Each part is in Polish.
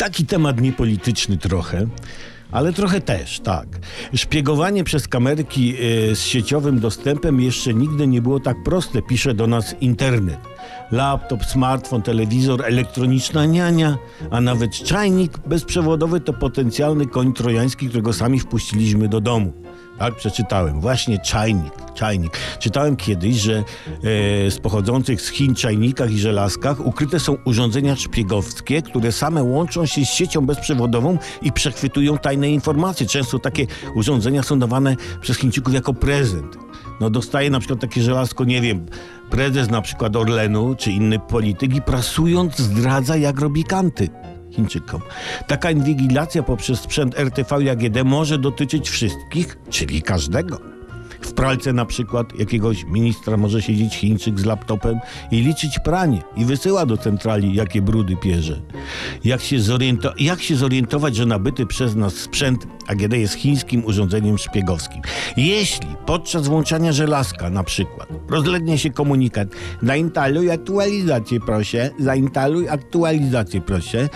Taki temat niepolityczny trochę, ale trochę też, tak. Szpiegowanie przez kamerki y, z sieciowym dostępem jeszcze nigdy nie było tak proste, pisze do nas internet. Laptop, smartfon, telewizor, elektroniczna niania, a nawet czajnik bezprzewodowy to potencjalny koń trojański, którego sami wpuściliśmy do domu. Tak, przeczytałem. Właśnie czajnik, czajnik. Czytałem kiedyś, że e, z pochodzących z Chin czajnikach i żelazkach ukryte są urządzenia szpiegowskie, które same łączą się z siecią bezprzewodową i przechwytują tajne informacje. Często takie urządzenia są dawane przez Chińczyków jako prezent. No dostaje na przykład takie żelazko, nie wiem, prezes na przykład Orlenu czy inny polityk i prasując zdradza jak robi kanty. Chińczykom. Taka inwigilacja poprzez sprzęt RTV i może dotyczyć wszystkich, czyli każdego. Pralce na przykład jakiegoś ministra może siedzieć Chińczyk z laptopem i liczyć pranie i wysyła do centrali, jakie brudy pierze. Jak się, zoriento- jak się zorientować, że nabyty przez nas sprzęt AGD jest chińskim urządzeniem szpiegowskim? Jeśli podczas włączania żelazka na przykład rozlegnie się komunikat zainstaluj aktualizację proszę, zainstaluj aktualizację proszę,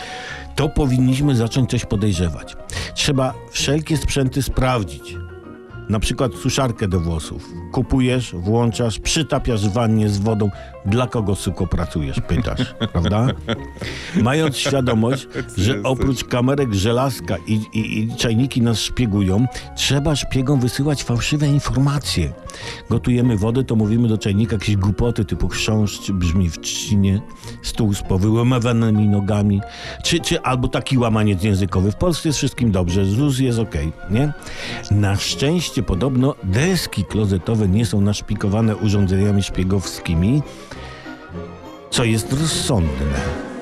to powinniśmy zacząć coś podejrzewać. Trzeba wszelkie sprzęty sprawdzić. Na przykład suszarkę do włosów. Kupujesz, włączasz, przytapiasz wannie z wodą. Dla kogo suko pracujesz, pytasz, prawda? Mając świadomość, że oprócz kamerek żelazka i, i, i czajniki nas szpiegują, trzeba szpiegom wysyłać fałszywe informacje. Gotujemy wodę, to mówimy do czajnika jakieś głupoty typu chrząszcz brzmi w trzcinie, stół z powyłamywanymi nogami, czy, czy albo taki łamaniec językowy. W Polsce jest wszystkim dobrze, ZUS jest okej, nie? Na szczęście podobno deski klozetowe nie są naszpikowane urządzeniami szpiegowskimi, co jest rozsądne.